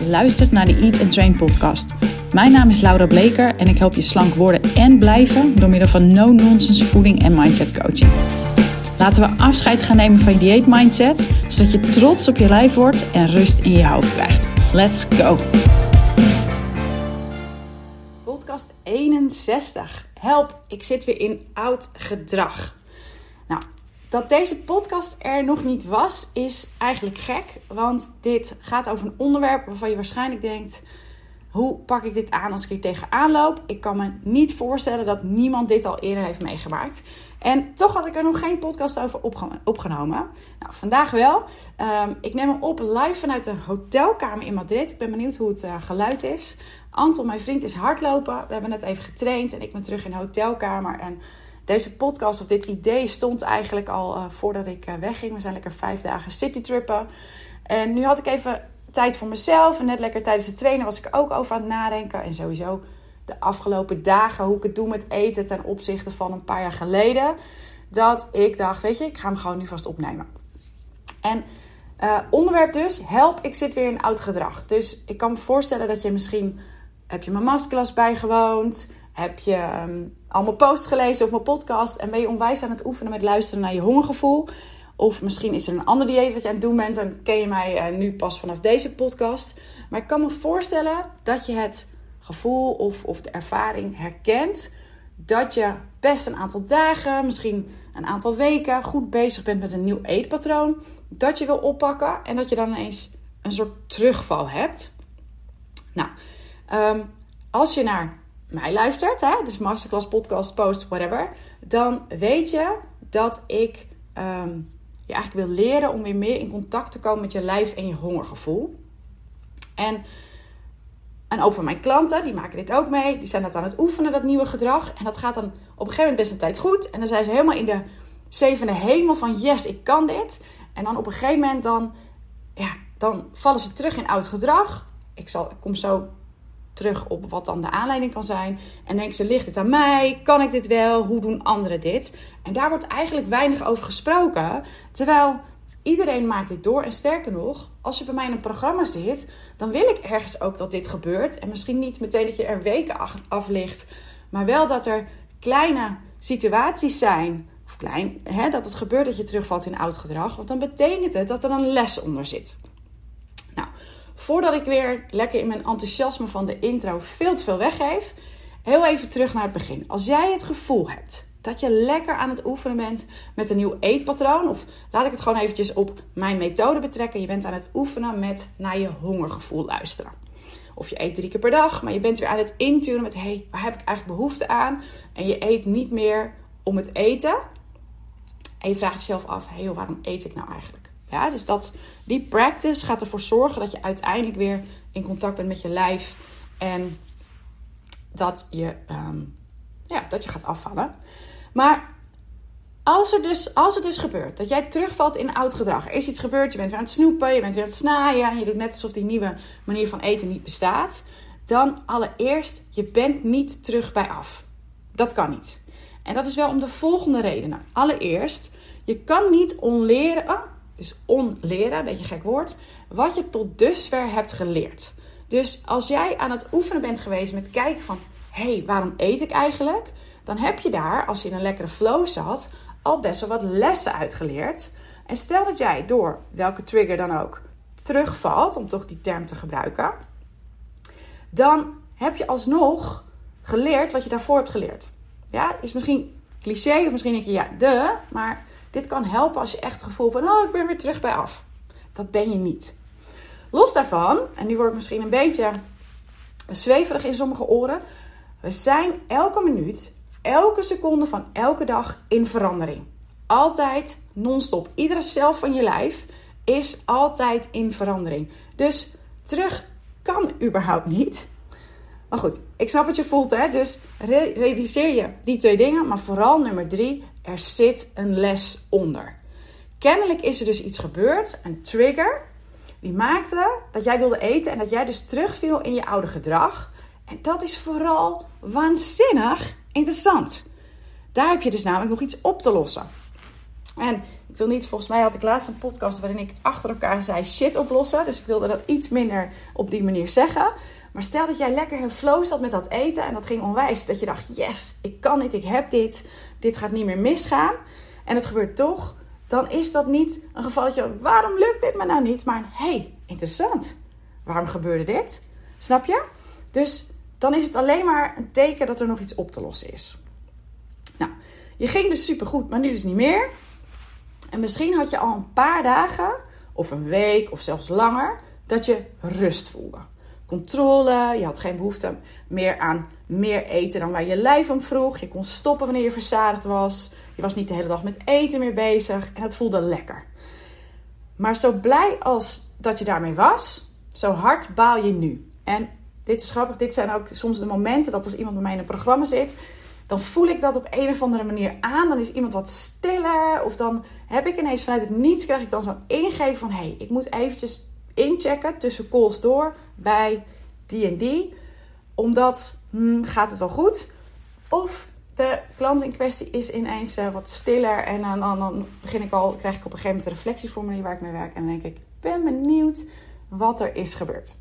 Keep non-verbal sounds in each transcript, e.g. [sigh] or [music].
Je luistert naar de Eat and Train podcast. Mijn naam is Laura Bleker en ik help je slank worden en blijven door middel van no-nonsense voeding en mindset coaching. Laten we afscheid gaan nemen van je dieet mindset, zodat je trots op je lijf wordt en rust in je hoofd krijgt. Let's go! Podcast 61. Help, ik zit weer in oud gedrag. Dat deze podcast er nog niet was, is eigenlijk gek. Want dit gaat over een onderwerp waarvan je waarschijnlijk denkt: hoe pak ik dit aan als ik hier tegenaan loop? Ik kan me niet voorstellen dat niemand dit al eerder heeft meegemaakt. En toch had ik er nog geen podcast over opgenomen. Nou, vandaag wel. Um, ik neem hem op live vanuit de hotelkamer in Madrid. Ik ben benieuwd hoe het uh, geluid is. Anton, mijn vriend, is hardlopen. We hebben net even getraind en ik ben terug in de hotelkamer. En deze podcast of dit idee stond eigenlijk al uh, voordat ik uh, wegging. We zijn lekker vijf dagen citytrippen. En nu had ik even tijd voor mezelf. En net lekker tijdens het trainen was ik ook over aan het nadenken. En sowieso de afgelopen dagen hoe ik het doe met eten ten opzichte van een paar jaar geleden. Dat ik dacht, weet je, ik ga hem gewoon nu vast opnemen. En uh, onderwerp dus, help, ik zit weer in oud gedrag. Dus ik kan me voorstellen dat je misschien, heb je mijn masterclass bijgewoond? Heb je um, allemaal posts gelezen of mijn podcast? En ben je onwijs aan het oefenen met luisteren naar je hongergevoel? Of misschien is er een ander dieet wat je aan het doen bent en ken je mij uh, nu pas vanaf deze podcast. Maar ik kan me voorstellen dat je het gevoel of, of de ervaring herkent dat je best een aantal dagen, misschien een aantal weken goed bezig bent met een nieuw eetpatroon. Dat je wil oppakken en dat je dan ineens een soort terugval hebt. Nou, um, als je naar mij luistert, hè, dus masterclass, podcast, post, whatever, dan weet je dat ik um, je eigenlijk wil leren om weer meer in contact te komen met je lijf en je hongergevoel. En en ook van mijn klanten, die maken dit ook mee. Die zijn dat aan het oefenen, dat nieuwe gedrag. En dat gaat dan op een gegeven moment best een tijd goed. En dan zijn ze helemaal in de zevende hemel van yes, ik kan dit. En dan op een gegeven moment dan, ja, dan vallen ze terug in oud gedrag. Ik, zal, ik kom zo terug op wat dan de aanleiding kan zijn. En denken ze, ligt het aan mij? Kan ik dit wel? Hoe doen anderen dit? En daar wordt eigenlijk weinig over gesproken. Terwijl Iedereen maakt dit door. En sterker nog, als je bij mij in een programma zit, dan wil ik ergens ook dat dit gebeurt. En misschien niet meteen dat je er weken af ligt, maar wel dat er kleine situaties zijn. Of klein, hè, dat het gebeurt dat je terugvalt in oud gedrag. Want dan betekent het dat er een les onder zit. Voordat ik weer lekker in mijn enthousiasme van de intro veel te veel weggeef, heel even terug naar het begin. Als jij het gevoel hebt dat je lekker aan het oefenen bent met een nieuw eetpatroon. Of laat ik het gewoon eventjes op mijn methode betrekken. Je bent aan het oefenen met naar je hongergevoel luisteren. Of je eet drie keer per dag, maar je bent weer aan het intunen met... hé, hey, waar heb ik eigenlijk behoefte aan? En je eet niet meer om het eten. En je vraagt jezelf af, hé, hey, waarom eet ik nou eigenlijk? Ja, dus dat, die practice gaat ervoor zorgen dat je uiteindelijk weer in contact bent met je lijf. En dat je, um, ja, dat je gaat afvallen. Maar als, er dus, als het dus gebeurt dat jij terugvalt in oud gedrag, er is iets gebeurd, je bent weer aan het snoepen, je bent weer aan het snaaien en je doet net alsof die nieuwe manier van eten niet bestaat, dan allereerst, je bent niet terug bij af. Dat kan niet. En dat is wel om de volgende redenen. Allereerst, je kan niet onleren, oh, dus onleren, een beetje gek woord, wat je tot dusver hebt geleerd. Dus als jij aan het oefenen bent geweest met kijken van, hé, hey, waarom eet ik eigenlijk? dan heb je daar, als je in een lekkere flow zat, al best wel wat lessen uitgeleerd. En stel dat jij door welke trigger dan ook terugvalt, om toch die term te gebruiken, dan heb je alsnog geleerd wat je daarvoor hebt geleerd. Ja, is misschien cliché of misschien denk je ja, de, maar dit kan helpen als je echt het gevoel van, oh, ik ben weer terug bij af. Dat ben je niet. Los daarvan, en nu wordt het misschien een beetje zweverig in sommige oren, we zijn elke minuut elke seconde van elke dag in verandering. Altijd non-stop. Iedere cel van je lijf is altijd in verandering. Dus terug kan überhaupt niet. Maar goed, ik snap wat je voelt, hè? Dus realiseer je die twee dingen. Maar vooral nummer drie, er zit een les onder. Kennelijk is er dus iets gebeurd, een trigger, die maakte dat jij wilde eten en dat jij dus terugviel in je oude gedrag. En dat is vooral waanzinnig interessant. Daar heb je dus namelijk nog iets op te lossen. En Ik wil niet, volgens mij had ik laatst een podcast waarin ik achter elkaar zei shit oplossen. Dus ik wilde dat iets minder op die manier zeggen. Maar stel dat jij lekker in flow zat met dat eten en dat ging onwijs. Dat je dacht, yes, ik kan dit, ik heb dit, dit gaat niet meer misgaan. En het gebeurt toch. Dan is dat niet een gevalletje, waarom lukt dit me nou niet? Maar hey, interessant. Waarom gebeurde dit? Snap je? Dus dan is het alleen maar een teken dat er nog iets op te lossen is. Nou, je ging dus supergoed, maar nu dus niet meer. En misschien had je al een paar dagen, of een week, of zelfs langer, dat je rust voelde. Controle, je had geen behoefte meer aan meer eten dan waar je lijf om vroeg. Je kon stoppen wanneer je verzadigd was. Je was niet de hele dag met eten meer bezig en het voelde lekker. Maar zo blij als dat je daarmee was, zo hard baal je nu. En dit is grappig, dit zijn ook soms de momenten dat als iemand bij mij in een programma zit, dan voel ik dat op een of andere manier aan. Dan is iemand wat stiller. Of dan heb ik ineens vanuit het niets, krijg ik dan zo'n ingeving van... hé, hey, ik moet eventjes inchecken tussen calls door bij die en die. Omdat, hmm, gaat het wel goed? Of de klant in kwestie is ineens uh, wat stiller. En dan, dan, begin ik al, krijg ik op een gegeven moment een reflectieformulier waar ik mee werk. En dan denk ik, ben benieuwd wat er is gebeurd.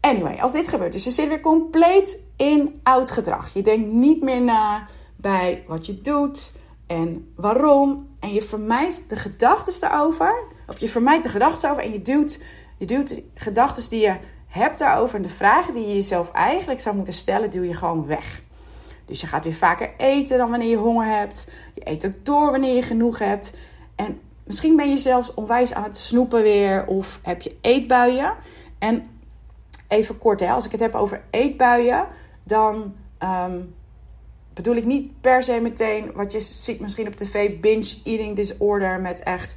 Anyway, als dit gebeurt, dus je zit weer compleet in oud gedrag. Je denkt niet meer na bij wat je doet en waarom. En je vermijdt de gedachten daarover. Of je vermijdt de gedachten over en je duwt, je duwt de gedachten die je hebt daarover en de vragen die je jezelf eigenlijk zou moeten stellen, duw je gewoon weg. Dus je gaat weer vaker eten dan wanneer je honger hebt. Je eet ook door wanneer je genoeg hebt. En misschien ben je zelfs onwijs aan het snoepen weer of heb je eetbuien. En even kort, hè, als ik het heb over eetbuien, dan ehm, bedoel ik niet per se meteen wat je ziet misschien op tv, binge eating disorder met echt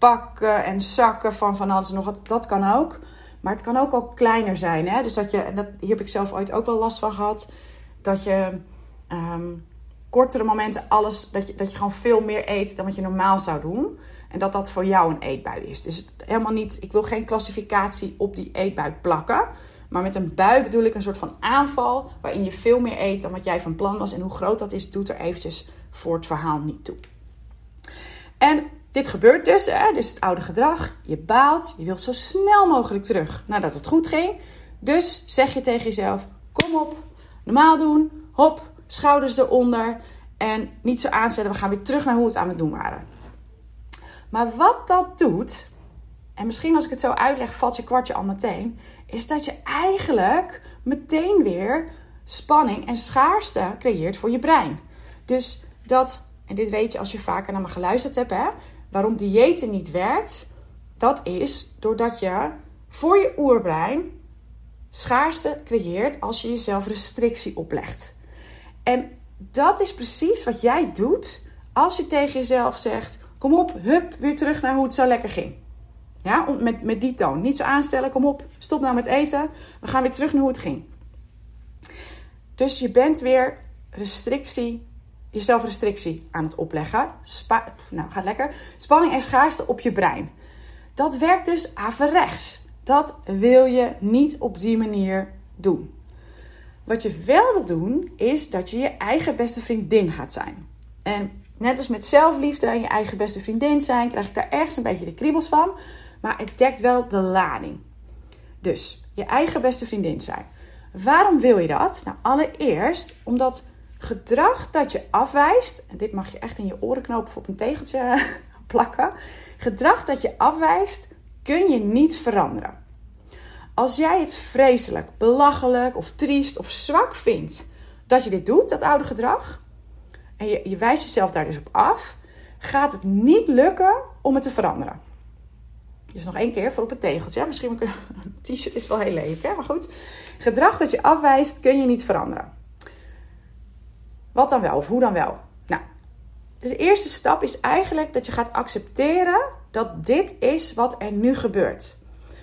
pakken en zakken van van alles en nog wat. Dat kan ook. Maar het kan ook al kleiner zijn. Hè? Dus dat je, en dat, hier heb ik zelf ooit ook wel last van gehad, dat je um, kortere momenten alles, dat je, dat je gewoon veel meer eet dan wat je normaal zou doen. En dat dat voor jou een eetbui is. Dus het, helemaal niet, ik wil geen klassificatie op die eetbui plakken. Maar met een bui bedoel ik een soort van aanval waarin je veel meer eet dan wat jij van plan was. En hoe groot dat is, doet er eventjes voor het verhaal niet toe. En dit gebeurt dus, hè? dus het oude gedrag. Je baalt, je wilt zo snel mogelijk terug nadat het goed ging. Dus zeg je tegen jezelf: kom op, normaal doen, hop, schouders eronder. En niet zo aanzetten, we gaan weer terug naar hoe we het aan het doen waren. Maar wat dat doet, en misschien als ik het zo uitleg, valt je kwartje al meteen, is dat je eigenlijk meteen weer spanning en schaarste creëert voor je brein. Dus dat, en dit weet je als je vaker naar me geluisterd hebt, hè, waarom diëten niet werkt, dat is doordat je voor je oerbrein schaarste creëert als je jezelf restrictie oplegt. En dat is precies wat jij doet als je tegen jezelf zegt: Kom op, hup, weer terug naar hoe het zo lekker ging. Ja, met, met die toon. Niet zo aanstellen, kom op, stop nou met eten. We gaan weer terug naar hoe het ging. Dus je bent weer restrictie, jezelf restrictie aan het opleggen. Nou, gaat lekker. Spanning en schaarste op je brein. Dat werkt dus averechts. Dat wil je niet op die manier doen. Wat je wel wil doen, is dat je je eigen beste vriendin gaat zijn. En net als met zelfliefde en je eigen beste vriendin zijn, krijg ik daar ergens een beetje de kriebels van. Maar het dekt wel de lading. Dus je eigen beste vriendin zijn. Waarom wil je dat? Nou, allereerst omdat gedrag dat je afwijst, en dit mag je echt in je oren knopen of op een tegeltje [laughs] plakken. Gedrag dat je afwijst, kun je niet veranderen. Als jij het vreselijk, belachelijk of triest of zwak vindt dat je dit doet, dat oude gedrag, en je, je wijst jezelf daar dus op af, gaat het niet lukken om het te veranderen. Dus nog één keer voor op het tegeltje. Misschien [laughs] een t-shirt is wel heel lelijk, hè? maar goed. Gedrag dat je afwijst kun je niet veranderen. Wat dan wel of hoe dan wel? Nou, dus de eerste stap is eigenlijk dat je gaat accepteren dat dit is wat er nu gebeurt.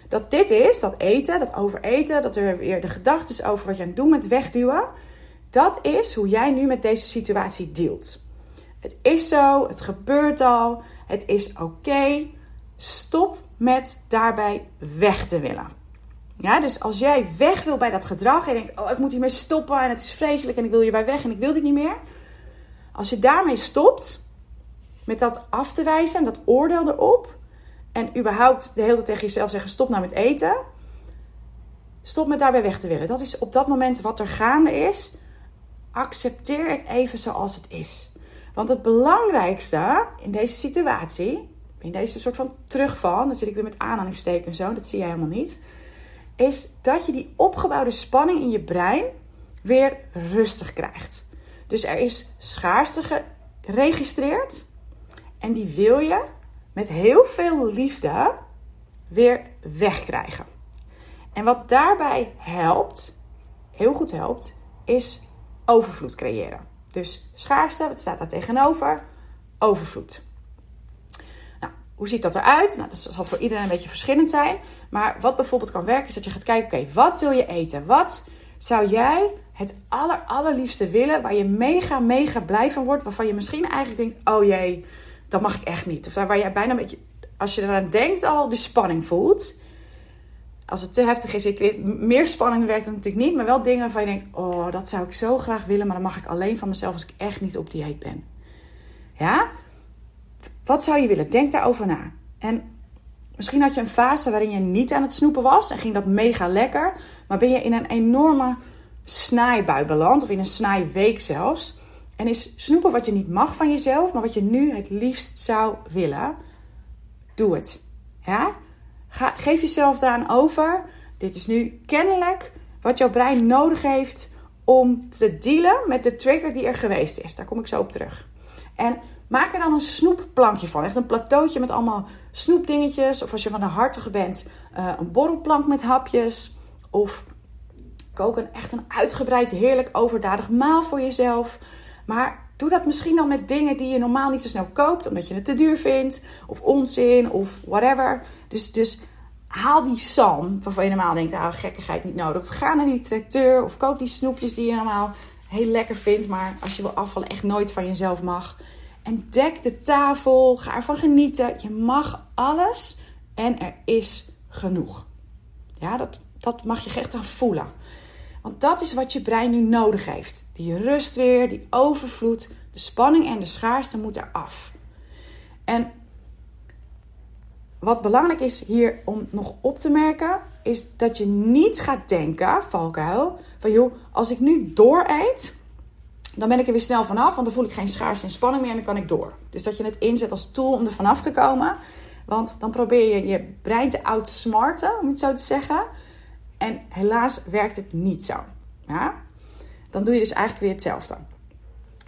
Dat dit is, dat eten, dat overeten, dat er weer de gedachten over wat je aan het doen met wegduwen. Dat is hoe jij nu met deze situatie dealt. Het is zo, het gebeurt al, het is oké. Stop met daarbij weg te willen. Ja, dus als jij weg wil bij dat gedrag en denkt: Oh, ik moet hiermee stoppen en het is vreselijk en ik wil hierbij weg en ik wil dit niet meer. Als je daarmee stopt, met dat af te wijzen en dat oordeel erop. En überhaupt de hele tijd tegen jezelf zeggen: stop nou met eten. Stop met daarbij weg te willen. Dat is op dat moment wat er gaande is. Accepteer het even zoals het is. Want het belangrijkste in deze situatie, in deze soort van terugval, dan zit ik weer met aanhalingstekens en zo, dat zie jij helemaal niet, is dat je die opgebouwde spanning in je brein weer rustig krijgt. Dus er is schaarste geregistreerd en die wil je met heel veel liefde weer wegkrijgen. En wat daarbij helpt, heel goed helpt, is overvloed creëren. Dus schaarste, wat staat daar tegenover? Overvloed. Nou, hoe ziet dat eruit? Nou, dat zal voor iedereen een beetje verschillend zijn. Maar wat bijvoorbeeld kan werken, is dat je gaat kijken: oké, wat wil je eten? Wat zou jij het aller, allerliefste willen, waar je mega, mega blij van wordt, waarvan je misschien eigenlijk denkt: oh jee, dat mag ik echt niet. Of waar je bijna een beetje, als je eraan denkt, al die spanning voelt. Als het te heftig is, ik, meer spanning werkt dan natuurlijk niet, maar wel dingen waarvan je denkt: oh, dat zou ik zo graag willen, maar dan mag ik alleen van mezelf als ik echt niet op dieet ben. Ja? Wat zou je willen? Denk daarover na. En misschien had je een fase waarin je niet aan het snoepen was en ging dat mega lekker, maar ben je in een enorme snijbui beland, of in een snijweek zelfs. En is snoepen wat je niet mag van jezelf, maar wat je nu het liefst zou willen? Doe het. Ja? Ga, geef jezelf daaraan over. Dit is nu kennelijk wat jouw brein nodig heeft om te dealen met de trigger die er geweest is. Daar kom ik zo op terug. En maak er dan een snoepplankje van. Echt een plateautje met allemaal snoepdingetjes. Of als je van de hartige bent, uh, een borrelplank met hapjes. Of kook een echt een uitgebreid, heerlijk, overdadig maal voor jezelf. Maar doe dat misschien dan met dingen die je normaal niet zo snel koopt, omdat je het te duur vindt, of onzin, of whatever. Dus, dus haal die salm, waarvan je normaal denkt, nou, gekkigheid niet nodig. Of ga naar die tracteur, of koop die snoepjes die je normaal heel lekker vindt, maar als je wil afvallen echt nooit van jezelf mag. En dek de tafel, ga ervan genieten. Je mag alles en er is genoeg. Ja, dat, dat mag je echt aan voelen. Want dat is wat je brein nu nodig heeft. Die rust weer, die overvloed, de spanning en de schaarste moet eraf. En wat belangrijk is hier om nog op te merken, is dat je niet gaat denken, valkuil, van joh, als ik nu door eet, dan ben ik er weer snel vanaf, want dan voel ik geen schaarste en spanning meer en dan kan ik door. Dus dat je het inzet als tool om er vanaf te komen. Want dan probeer je je brein te outsmarten, om het zo te zeggen. En helaas werkt het niet zo. Dan doe je dus eigenlijk weer hetzelfde.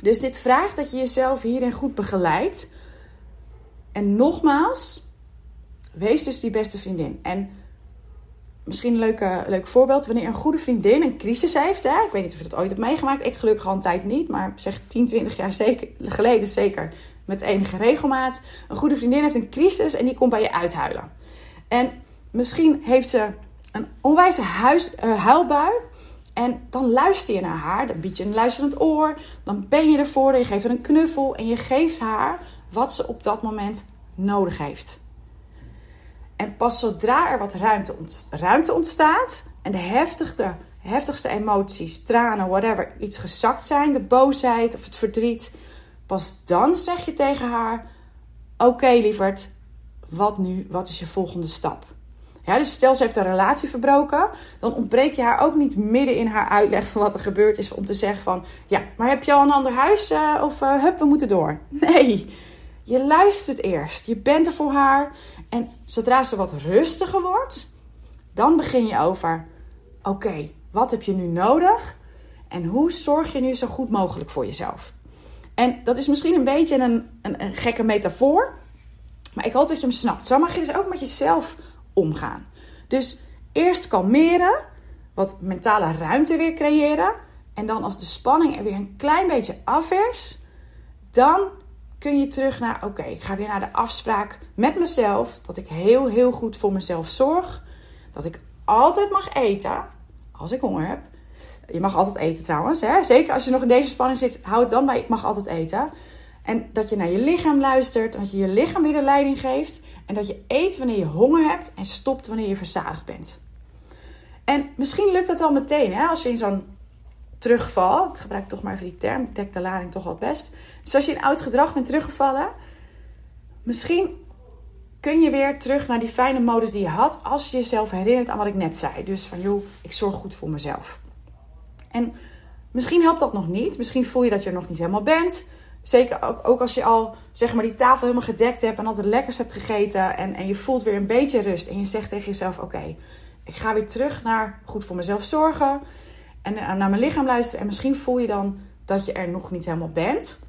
Dus dit vraagt dat je jezelf hierin goed begeleidt. En nogmaals, wees dus die beste vriendin. En misschien een leuke, leuk voorbeeld. Wanneer een goede vriendin een crisis heeft. Hè? Ik weet niet of je dat ooit hebt meegemaakt. Ik gelukkig al een tijd niet. Maar zeg 10, 20 jaar zeker, geleden zeker. Met enige regelmaat. Een goede vriendin heeft een crisis en die komt bij je uithuilen. En misschien heeft ze een onwijze huis, uh, huilbui. En dan luister je naar haar, dan bied je een luisterend oor, dan ben je ervoor, je geeft haar een knuffel en je geeft haar wat ze op dat moment nodig heeft. En pas zodra er wat ruimte, ruimte ontstaat en de heftigste, heftigste emoties, tranen, whatever, iets gezakt zijn, de boosheid of het verdriet, pas dan zeg je tegen haar: Oké, lieverd, wat nu? Wat is je volgende stap? Ja, dus stel ze heeft een relatie verbroken, dan ontbreek je haar ook niet midden in haar uitleg van wat er gebeurd is om te zeggen van, ja, maar heb je al een ander huis uh, of uh, hup, we moeten door. Nee, je luistert eerst, je bent er voor haar en zodra ze wat rustiger wordt, dan begin je over, oké, wat heb je nu nodig en hoe zorg je nu zo goed mogelijk voor jezelf? En dat is misschien een beetje een, een, een gekke metafoor, maar ik hoop dat je hem snapt. Zo mag je dus ook met jezelf omgaan. Dus eerst kalmeren, wat mentale ruimte weer creëren. En dan als de spanning er weer een klein beetje af is, dan kun je terug naar: oké, ik ga weer naar de afspraak met mezelf. Dat ik heel, heel goed voor mezelf zorg. Dat ik altijd mag eten als ik honger heb. Je mag altijd eten trouwens. Hè? Zeker als je nog in deze spanning zit, hou het dan bij: ik mag altijd eten. En dat je naar je lichaam luistert, dat je je lichaam weer de leiding geeft. En dat je eet wanneer je honger hebt en stopt wanneer je verzadigd bent. En misschien lukt dat al meteen, hè? als je in zo'n terugval, ik gebruik toch maar even die term, ik dek de lading toch wel het best. Dus als je in oud gedrag bent teruggevallen, misschien kun je weer terug naar die fijne modus die je had als je jezelf herinnert aan wat ik net zei. Dus van joh, ik zorg goed voor mezelf. En misschien helpt dat nog niet. Misschien voel je dat je er nog niet helemaal bent. Zeker ook, als je al zeg maar die tafel helemaal gedekt hebt en al de lekkers hebt gegeten en, en je voelt weer een beetje rust en je zegt tegen jezelf: Oké, ik ga weer terug naar goed voor mezelf zorgen en naar mijn lichaam luisteren. En misschien voel je dan dat je er nog niet helemaal bent.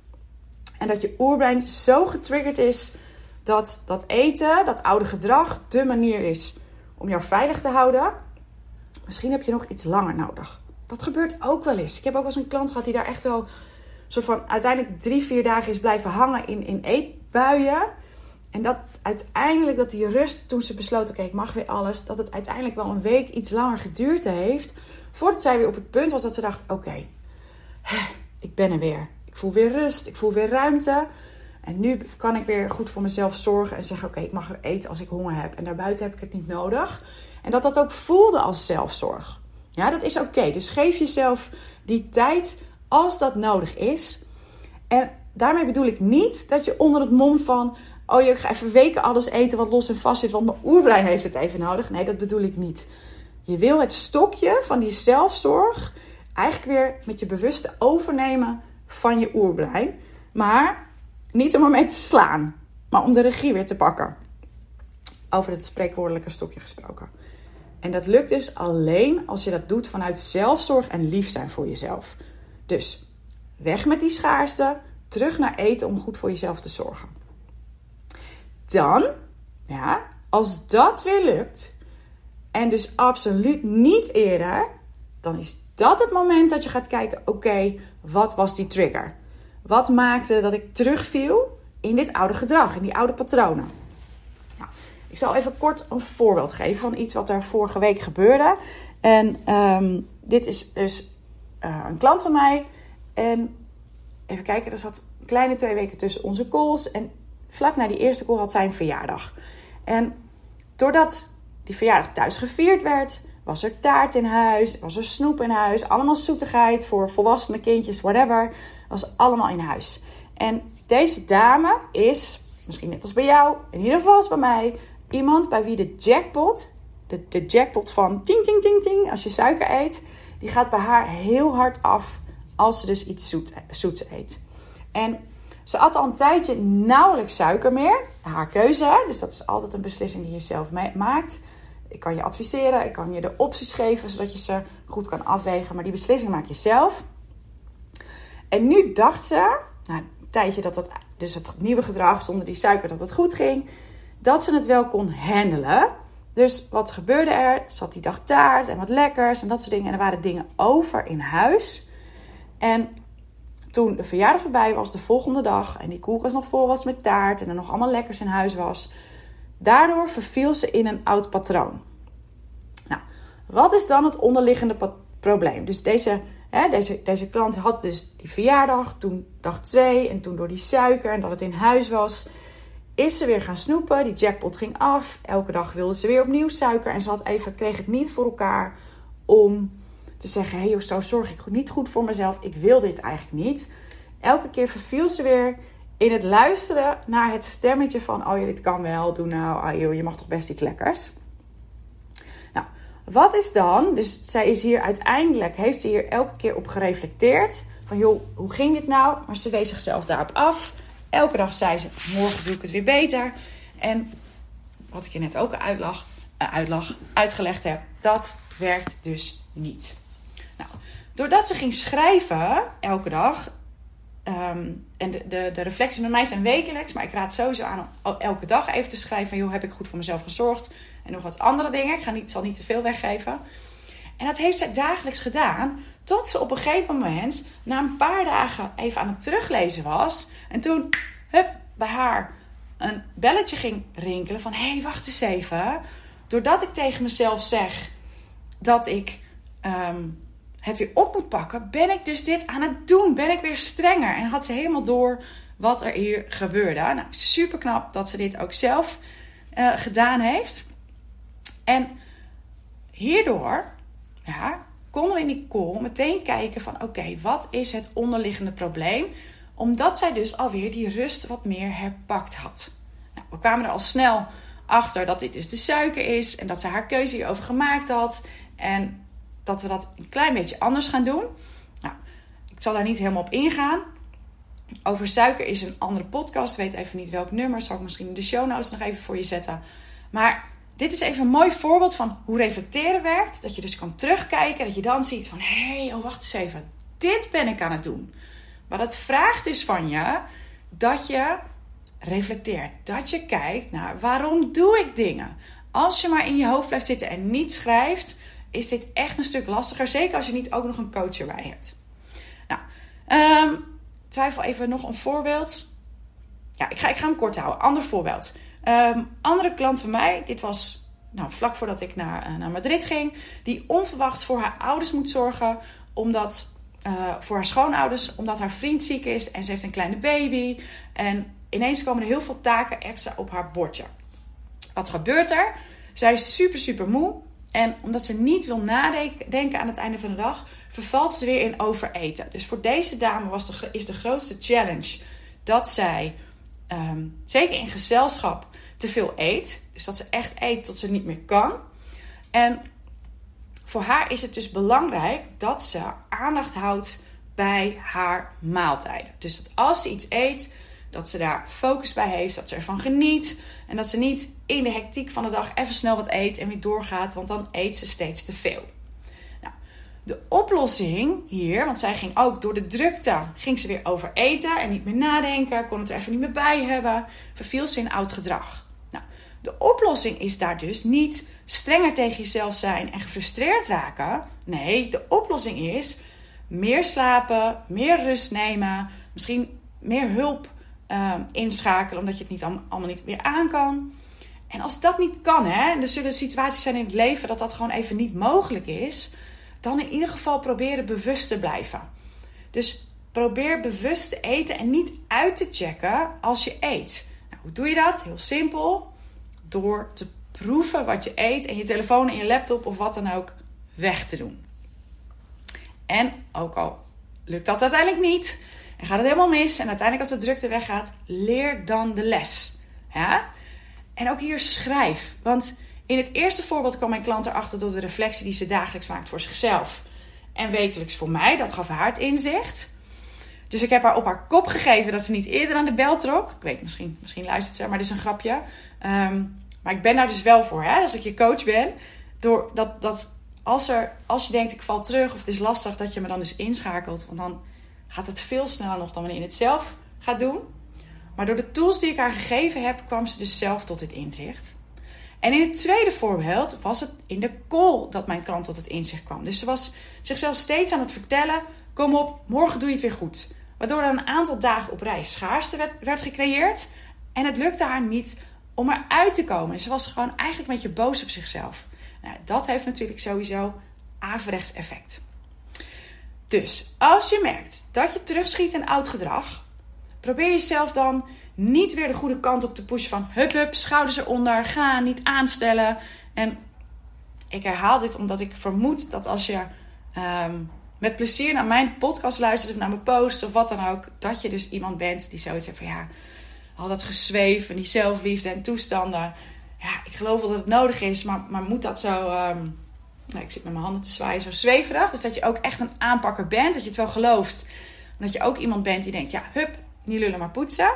En dat je oerbrein zo getriggerd is dat dat eten, dat oude gedrag, de manier is om jou veilig te houden. Misschien heb je nog iets langer nodig. Dat gebeurt ook wel eens. Ik heb ook wel eens een klant gehad die daar echt wel soort van uiteindelijk drie, vier dagen is blijven hangen in, in eetbuien. En dat uiteindelijk dat die rust, toen ze besloot, oké, ik mag weer alles, dat het uiteindelijk wel een week iets langer geduurd heeft. Voordat zij weer op het punt was dat ze dacht, oké, ik ben er weer. Ik voel weer rust, ik voel weer ruimte. En nu kan ik weer goed voor mezelf zorgen en zeggen: Oké, ik mag eten als ik honger heb. En daarbuiten heb ik het niet nodig. En dat dat ook voelde als zelfzorg. Ja, dat is oké. Dus geef jezelf die tijd als dat nodig is. En daarmee bedoel ik niet dat je onder het mom van: Oh, je ga even weken alles eten wat los en vast zit, want mijn oerbrein heeft het even nodig. Nee, dat bedoel ik niet. Je wil het stokje van die zelfzorg eigenlijk weer met je bewuste overnemen van je oerbrein. Maar niet om ermee te slaan, maar om de regie weer te pakken. Over het spreekwoordelijke stokje gesproken. En dat lukt dus alleen als je dat doet vanuit zelfzorg en lief zijn voor jezelf. Dus weg met die schaarste, terug naar eten om goed voor jezelf te zorgen. Dan, ja, als dat weer lukt, en dus absoluut niet eerder, dan is dat het moment dat je gaat kijken: oké, wat was die trigger? Wat maakte dat ik terugviel in dit oude gedrag, in die oude patronen? Nou, ik zal even kort een voorbeeld geven van iets wat er vorige week gebeurde. En um, dit is dus uh, een klant van mij. En even kijken, er zat een kleine twee weken tussen onze calls. En vlak na die eerste call had zij een verjaardag. En doordat die verjaardag thuis gevierd werd, was er taart in huis, was er snoep in huis, allemaal zoetigheid voor volwassene kindjes, whatever was allemaal in huis. En deze dame is, misschien net als bij jou, in ieder geval als bij mij, iemand bij wie de jackpot, de, de jackpot van ting ting ting ting, als je suiker eet, die gaat bij haar heel hard af als ze dus iets zoet, zoets eet. En ze at al een tijdje nauwelijks suiker meer. Haar keuze, dus dat is altijd een beslissing die je zelf maakt. Ik kan je adviseren, ik kan je de opties geven zodat je ze goed kan afwegen, maar die beslissing maak je zelf. En nu dacht ze, na een tijdje dat dat, dus het nieuwe gedrag zonder die suiker, dat het goed ging, dat ze het wel kon handelen. Dus wat gebeurde er? Had die dag taart en wat lekkers en dat soort dingen. En er waren dingen over in huis. En toen de verjaardag voorbij was, de volgende dag, en die koelkast nog vol was met taart en er nog allemaal lekkers in huis was, daardoor verviel ze in een oud patroon. Nou, wat is dan het onderliggende probleem? Dus deze Hè, deze, deze klant had dus die verjaardag, toen dag twee en toen door die suiker en dat het in huis was, is ze weer gaan snoepen. Die jackpot ging af. Elke dag wilde ze weer opnieuw suiker en ze had even, kreeg het niet voor elkaar om te zeggen: hé, hey, zo zorg ik niet goed voor mezelf. Ik wil dit eigenlijk niet. Elke keer verviel ze weer in het luisteren naar het stemmetje van: oh ja, dit kan wel, doe nou, oh, joh, je mag toch best iets lekkers. Wat is dan, dus zij is hier uiteindelijk, heeft ze hier elke keer op gereflecteerd. Van joh, hoe ging dit nou? Maar ze wees zichzelf daarop af. Elke dag zei ze, morgen doe ik het weer beter. En wat ik je net ook uitlag, uh, uitlag, uitgelegd heb, dat werkt dus niet. Nou, doordat ze ging schrijven elke dag, Ehm, en de, de, de reflecties bij mij zijn wekelijks, maar ik raad sowieso aan om elke dag even te schrijven van, joh, heb ik goed voor mezelf gezorgd? En nog wat andere dingen. Ik ga niet, zal niet te veel weggeven. En dat heeft zij dagelijks gedaan, tot ze op een gegeven moment, na een paar dagen, even aan het teruglezen was. En toen, hup, bij haar een belletje ging rinkelen van, hé, hey, wacht eens even. Doordat ik tegen mezelf zeg dat ik... Ehm, het weer op moet pakken, ben ik dus dit aan het doen. Ben ik weer strenger. En had ze helemaal door wat er hier gebeurde. Nou, super knap dat ze dit ook zelf uh, gedaan heeft. En hierdoor ja, konden we in die call meteen kijken van oké, wat is het onderliggende probleem? Omdat zij dus alweer die rust wat meer herpakt had. we kwamen er al snel achter dat dit dus de suiker is en dat ze haar keuze hierover gemaakt had. En dat we dat een klein beetje anders gaan doen. Nou, ik zal daar niet helemaal op ingaan. Over suiker is een andere podcast. Weet even niet welk nummer. Zal ik misschien in de show notes nog even voor je zetten. Maar dit is even een mooi voorbeeld van hoe reflecteren werkt. Dat je dus kan terugkijken. Dat je dan ziet van... Hé, hey, oh wacht eens even. Dit ben ik aan het doen. Maar dat vraagt dus van je dat je reflecteert. Dat je kijkt naar waarom doe ik dingen. Als je maar in je hoofd blijft zitten en niet schrijft, is dit echt een stuk lastiger. Zeker als je niet ook nog een coach erbij hebt. Nou, um, twijfel even nog een voorbeeld. Ja, ik ga, ik ga hem kort houden. Ander voorbeeld. Um, andere klant van mij, dit was nou, vlak voordat ik naar, uh, naar Madrid ging, die onverwachts voor haar ouders moet zorgen, omdat uh, voor haar schoonouders, omdat haar vriend ziek is en ze heeft een kleine baby. En ineens komen er heel veel taken extra op haar bordje. Wat gebeurt er? Zij is super, super moe. En omdat ze niet wil nadenken aan het einde van de dag, vervalt ze weer in overeten. Dus voor deze dame was de, is de grootste challenge dat zij, um, zeker in gezelschap, te veel eet. Dus dat ze echt eet tot ze niet meer kan. En voor haar is het dus belangrijk dat ze aandacht houdt bij haar maaltijden. Dus dat als ze iets eet, dat ze daar focus bij heeft, dat ze ervan geniet. En dat ze niet in de hectiek van de dag even snel wat eet en weer doorgaat, want dan eet ze steeds te veel. Nou, de oplossing hier, want zij ging ook door de drukte, ging ze weer over eten en niet meer nadenken, kon het er even niet meer bij hebben, verviel ze in oud gedrag. Nou, de oplossing is daar dus niet strenger tegen jezelf zijn en gefrustreerd raken. Nee, de oplossing is meer slapen, meer rust nemen, misschien meer hulp uh, inschakelen omdat je het niet allemaal niet meer aan kan. En als dat niet kan, hè, er zullen situaties zijn in het leven dat dat gewoon even niet mogelijk is, dan in ieder geval proberen bewust te blijven. Dus probeer bewust te eten en niet uit te checken als je eet. Nou, hoe doe je dat? Heel simpel. Door te proeven wat je eet en je telefoon en je laptop of wat dan ook weg te doen. En ook al lukt dat uiteindelijk niet, en gaat het helemaal mis en uiteindelijk als de drukte weggaat, leer dan de les. Ja? En ook hier schrijf. Want in het eerste voorbeeld kwam mijn klant erachter door de reflectie die ze dagelijks maakt voor zichzelf. En wekelijks voor mij. Dat gaf haar het inzicht. Dus ik heb haar op haar kop gegeven dat ze niet eerder aan de bel trok. Ik weet, misschien, misschien luistert ze, maar dit is een grapje. Ehm, maar ik ben daar dus wel voor, hè? als ik je coach ben. Door dat, dat als, er, als je denkt ik val terug of het is lastig, dat je me dan dus inschakelt. Want dan gaat het veel sneller nog dan wanneer je het zelf gaat doen. Maar door de tools die ik haar gegeven heb, kwam ze dus zelf tot dit inzicht. En in het tweede voorbeeld was het in de call dat mijn klant tot het inzicht kwam. Dus ze was zichzelf steeds aan het vertellen: kom op, morgen doe je het weer goed. Waardoor er een aantal dagen op rij schaarste werd, werd gecreëerd. En het lukte haar niet om eruit te komen. Ze was gewoon eigenlijk een beetje boos op zichzelf. Nou, dat heeft natuurlijk sowieso averechts effect. Dus als je merkt dat je terugschiet in oud gedrag, probeer jezelf dan niet weer de goede kant op te pushen van hup hup, schouders eronder, ga, niet aanstellen. En ik herhaal dit omdat ik vermoed dat als je ehm, met plezier naar mijn podcast luistert of naar mijn posts of wat dan ook, dat je dus iemand bent die zoiets heeft van ja, al dat gezweef en die zelfliefde en toestanden. Ja, ik geloof wel dat het nodig is, maar, maar moet dat zo... Ehm, nou, ik zit met mijn handen te zwaaien, zo zweverig. Dus dat je ook echt een aanpakker bent, dat je het wel gelooft. Dat je ook iemand bent die denkt, ja, hup, niet lullen maar poetsen.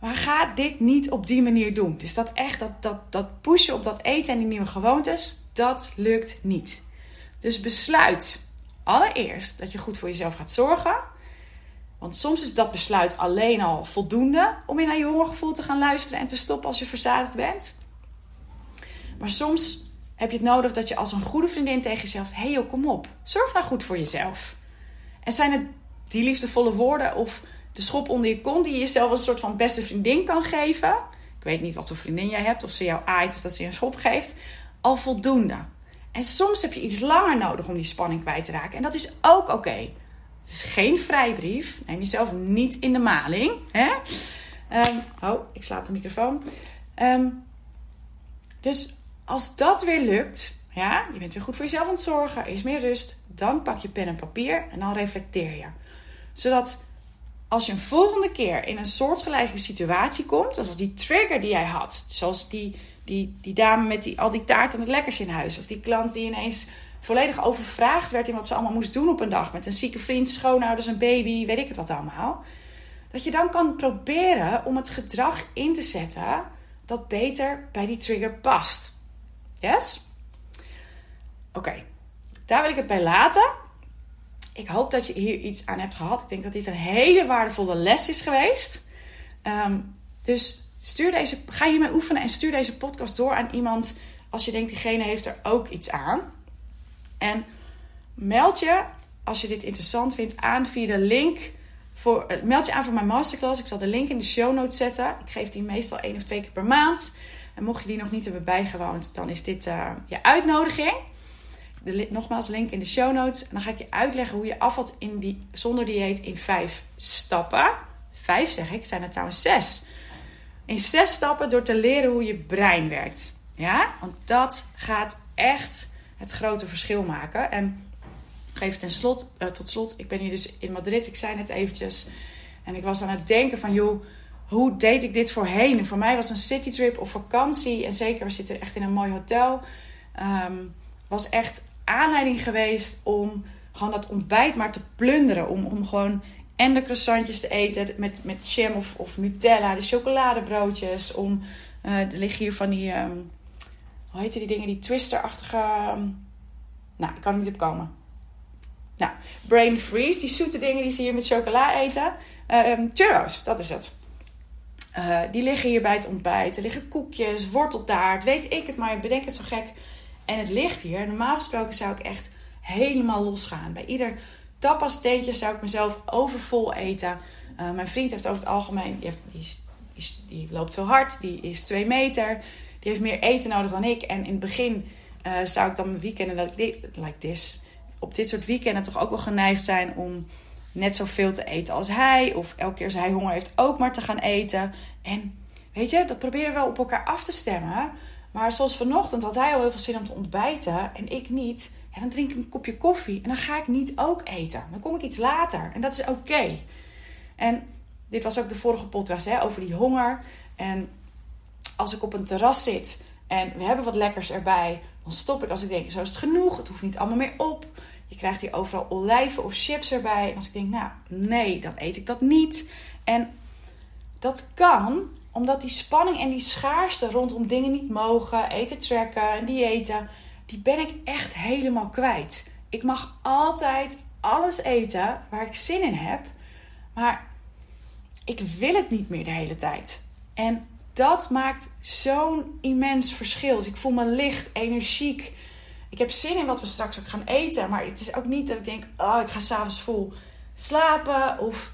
Maar ga dit niet op die manier doen. Dus dat echt, dat, dat, dat pushen op dat eten en die nieuwe gewoontes, dat lukt niet. Dus besluit allereerst dat je goed voor jezelf gaat zorgen. Want soms is dat besluit alleen al voldoende om weer naar je hongergevoel te gaan luisteren en te stoppen als je verzadigd bent. Maar soms heb je het nodig dat je als een goede vriendin tegen jezelf hey kom op, zorg nou goed voor jezelf. En zijn het die liefdevolle woorden of de schop onder je kont die je jezelf een soort van beste vriendin kan geven? Ik weet niet wat voor vriendin jij hebt, of ze jou aait of dat ze je een schop geeft. Al voldoende. En soms heb je iets langer nodig om die spanning kwijt te raken. En dat is ook oké. Het is geen vrijbrief. Neem jezelf niet in de maling. Hè? Um, oh, ik slaap de microfoon. Um, dus als dat weer lukt, ja, je bent weer goed voor jezelf aan het zorgen, is meer rust, dan pak je pen en papier en dan reflecteer je. Zodat als je een volgende keer in een soortgelijke situatie komt, dus als die trigger die jij had, zoals die, die, die dame met die, al die taart en het lekkers in huis, of die klant die ineens volledig overvraagd werd in wat ze allemaal moest doen op een dag, met een zieke vriend, schoonouders, een baby, weet ik het wat allemaal, dat je dan kan proberen om het gedrag in te zetten dat beter bij die trigger past. Yes? Oké, daar wil ik het bij laten. Ik hoop dat je hier iets aan hebt gehad. Ik denk dat dit een hele waardevolle les is geweest. Ehm, dus stuur deze, ga hiermee oefenen en stuur deze podcast door aan iemand als je denkt diegene heeft er ook iets aan. En meld je als je dit interessant vindt aan via de link. Voor, eh, meld je aan voor mijn masterclass. Ik zal de link in de show notes zetten. Ik geef die meestal één of twee keer per maand. En mocht je die nog niet hebben bijgewoond, dan is dit uh, je uitnodiging de, nogmaals, link in de show notes. En dan ga ik je uitleggen hoe je afvalt in die, zonder dieet in vijf stappen. Vijf zeg ik, zijn er trouwens zes. In zes stappen door te leren hoe je brein werkt. Ja, want dat gaat echt het grote verschil maken. En geef ten slot, uh, tot slot, ik ben hier dus in Madrid, ik zei het eventjes. En ik was aan het denken van, joh, hoe deed ik dit voorheen? En voor mij was een citytrip of vakantie, en zeker we zitten echt in een mooi hotel, um, was echt aanleiding geweest om gewoon dat ontbijt maar te plunderen. Om, om gewoon en de croissantjes te eten met, met jam of, of Nutella, de chocoladebroodjes. Om, uh, er liggen hier van die, um, hoe heet die dingen, die twister-achtige... Um, nou, ik kan er niet op komen. Nou, brain freeze, die zoete dingen die ze hier met chocola eten. Uh, churros, dat is het. Uh, die liggen hier bij het ontbijt. Er liggen koekjes, worteltaart, weet ik het maar. Bedenk het zo gek en het ligt hier. Normaal gesproken zou ik echt helemaal losgaan. Bij ieder tapas zou ik mezelf overvol eten. Uh, mijn vriend heeft over het algemeen, die, heeft, die, die, die, loopt veel hard, die is twee meter. Die heeft meer eten nodig dan ik. En in het begin uh, zou ik dan mijn weekenden, dat ik like this, op dit soort weekenden toch ook wel geneigd zijn om net zoveel te eten als hij. Of elke keer als hij honger heeft ook maar te gaan eten. En weet je, dat proberen we wel op elkaar af te stemmen. Maar zoals vanochtend had hij al heel veel zin om te ontbijten en ik niet. En dan drink ik een kopje koffie en dan ga ik niet ook eten. Dan kom ik iets later en dat is oké. En dit was ook de vorige podcast hè, over die honger. En als ik op een terras zit en we hebben wat lekkers erbij, dan stop ik als ik denk, zo is het genoeg. Het hoeft niet allemaal meer op. Je krijgt hier overal olijven of chips erbij. En als ik denk, nou nee, dan eet ik dat niet. En dat kan omdat die spanning en die schaarste rondom dingen niet mogen, eten tracken en diëten, die ben ik echt helemaal kwijt. Ik mag altijd alles eten waar ik zin in heb, maar ik wil het niet meer de hele tijd. En dat maakt zo'n immens verschil. Dus ik voel me licht, energiek. Ik heb zin in wat we straks ook gaan eten. Maar het is ook niet dat ik denk: oh, ik ga s'avonds vol slapen of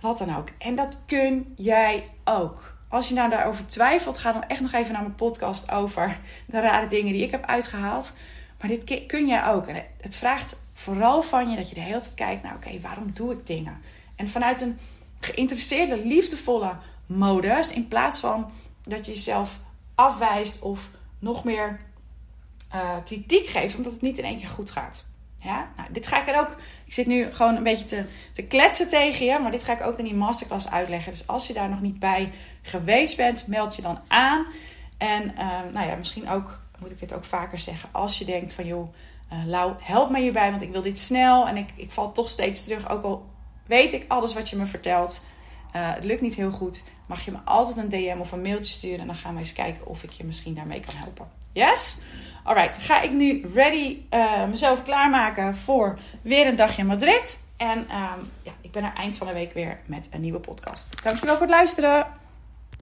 wat dan ook. En dat kun jij ook. Als je nou daarover twijfelt, ga dan echt nog even naar mijn podcast over de rare dingen die ik heb uitgehaald. Maar dit kun jij ook. En het vraagt vooral van je dat je de hele tijd kijkt naar: oké, waarom doe ik dingen? En vanuit een geïnteresseerde, liefdevolle modus, in plaats van dat je jezelf afwijst of nog meer uh, kritiek geeft, omdat het niet in één keer goed gaat. Ja? Nou, dit ga ik er ook. Ik zit nu gewoon een beetje te, te kletsen tegen je, maar dit ga ik ook in die masterclass uitleggen. Dus als je daar nog niet bij geweest bent, meld je dan aan. En uh, nou ja, misschien ook, moet ik dit ook vaker zeggen, als je denkt van joh, uh, Lau, help me hierbij, want ik wil dit snel en ik, ik val toch steeds terug. Ook al weet ik alles wat je me vertelt, uh, het lukt niet heel goed, mag je me altijd een DM of een mailtje sturen en dan gaan we eens kijken of ik je misschien daarmee kan helpen. Yes? Alright, ga ik nu ready uh, mezelf klaarmaken voor weer een dagje in Madrid. En um, ja, ik ben er eind van de week weer met een nieuwe podcast. Dankjewel voor het luisteren.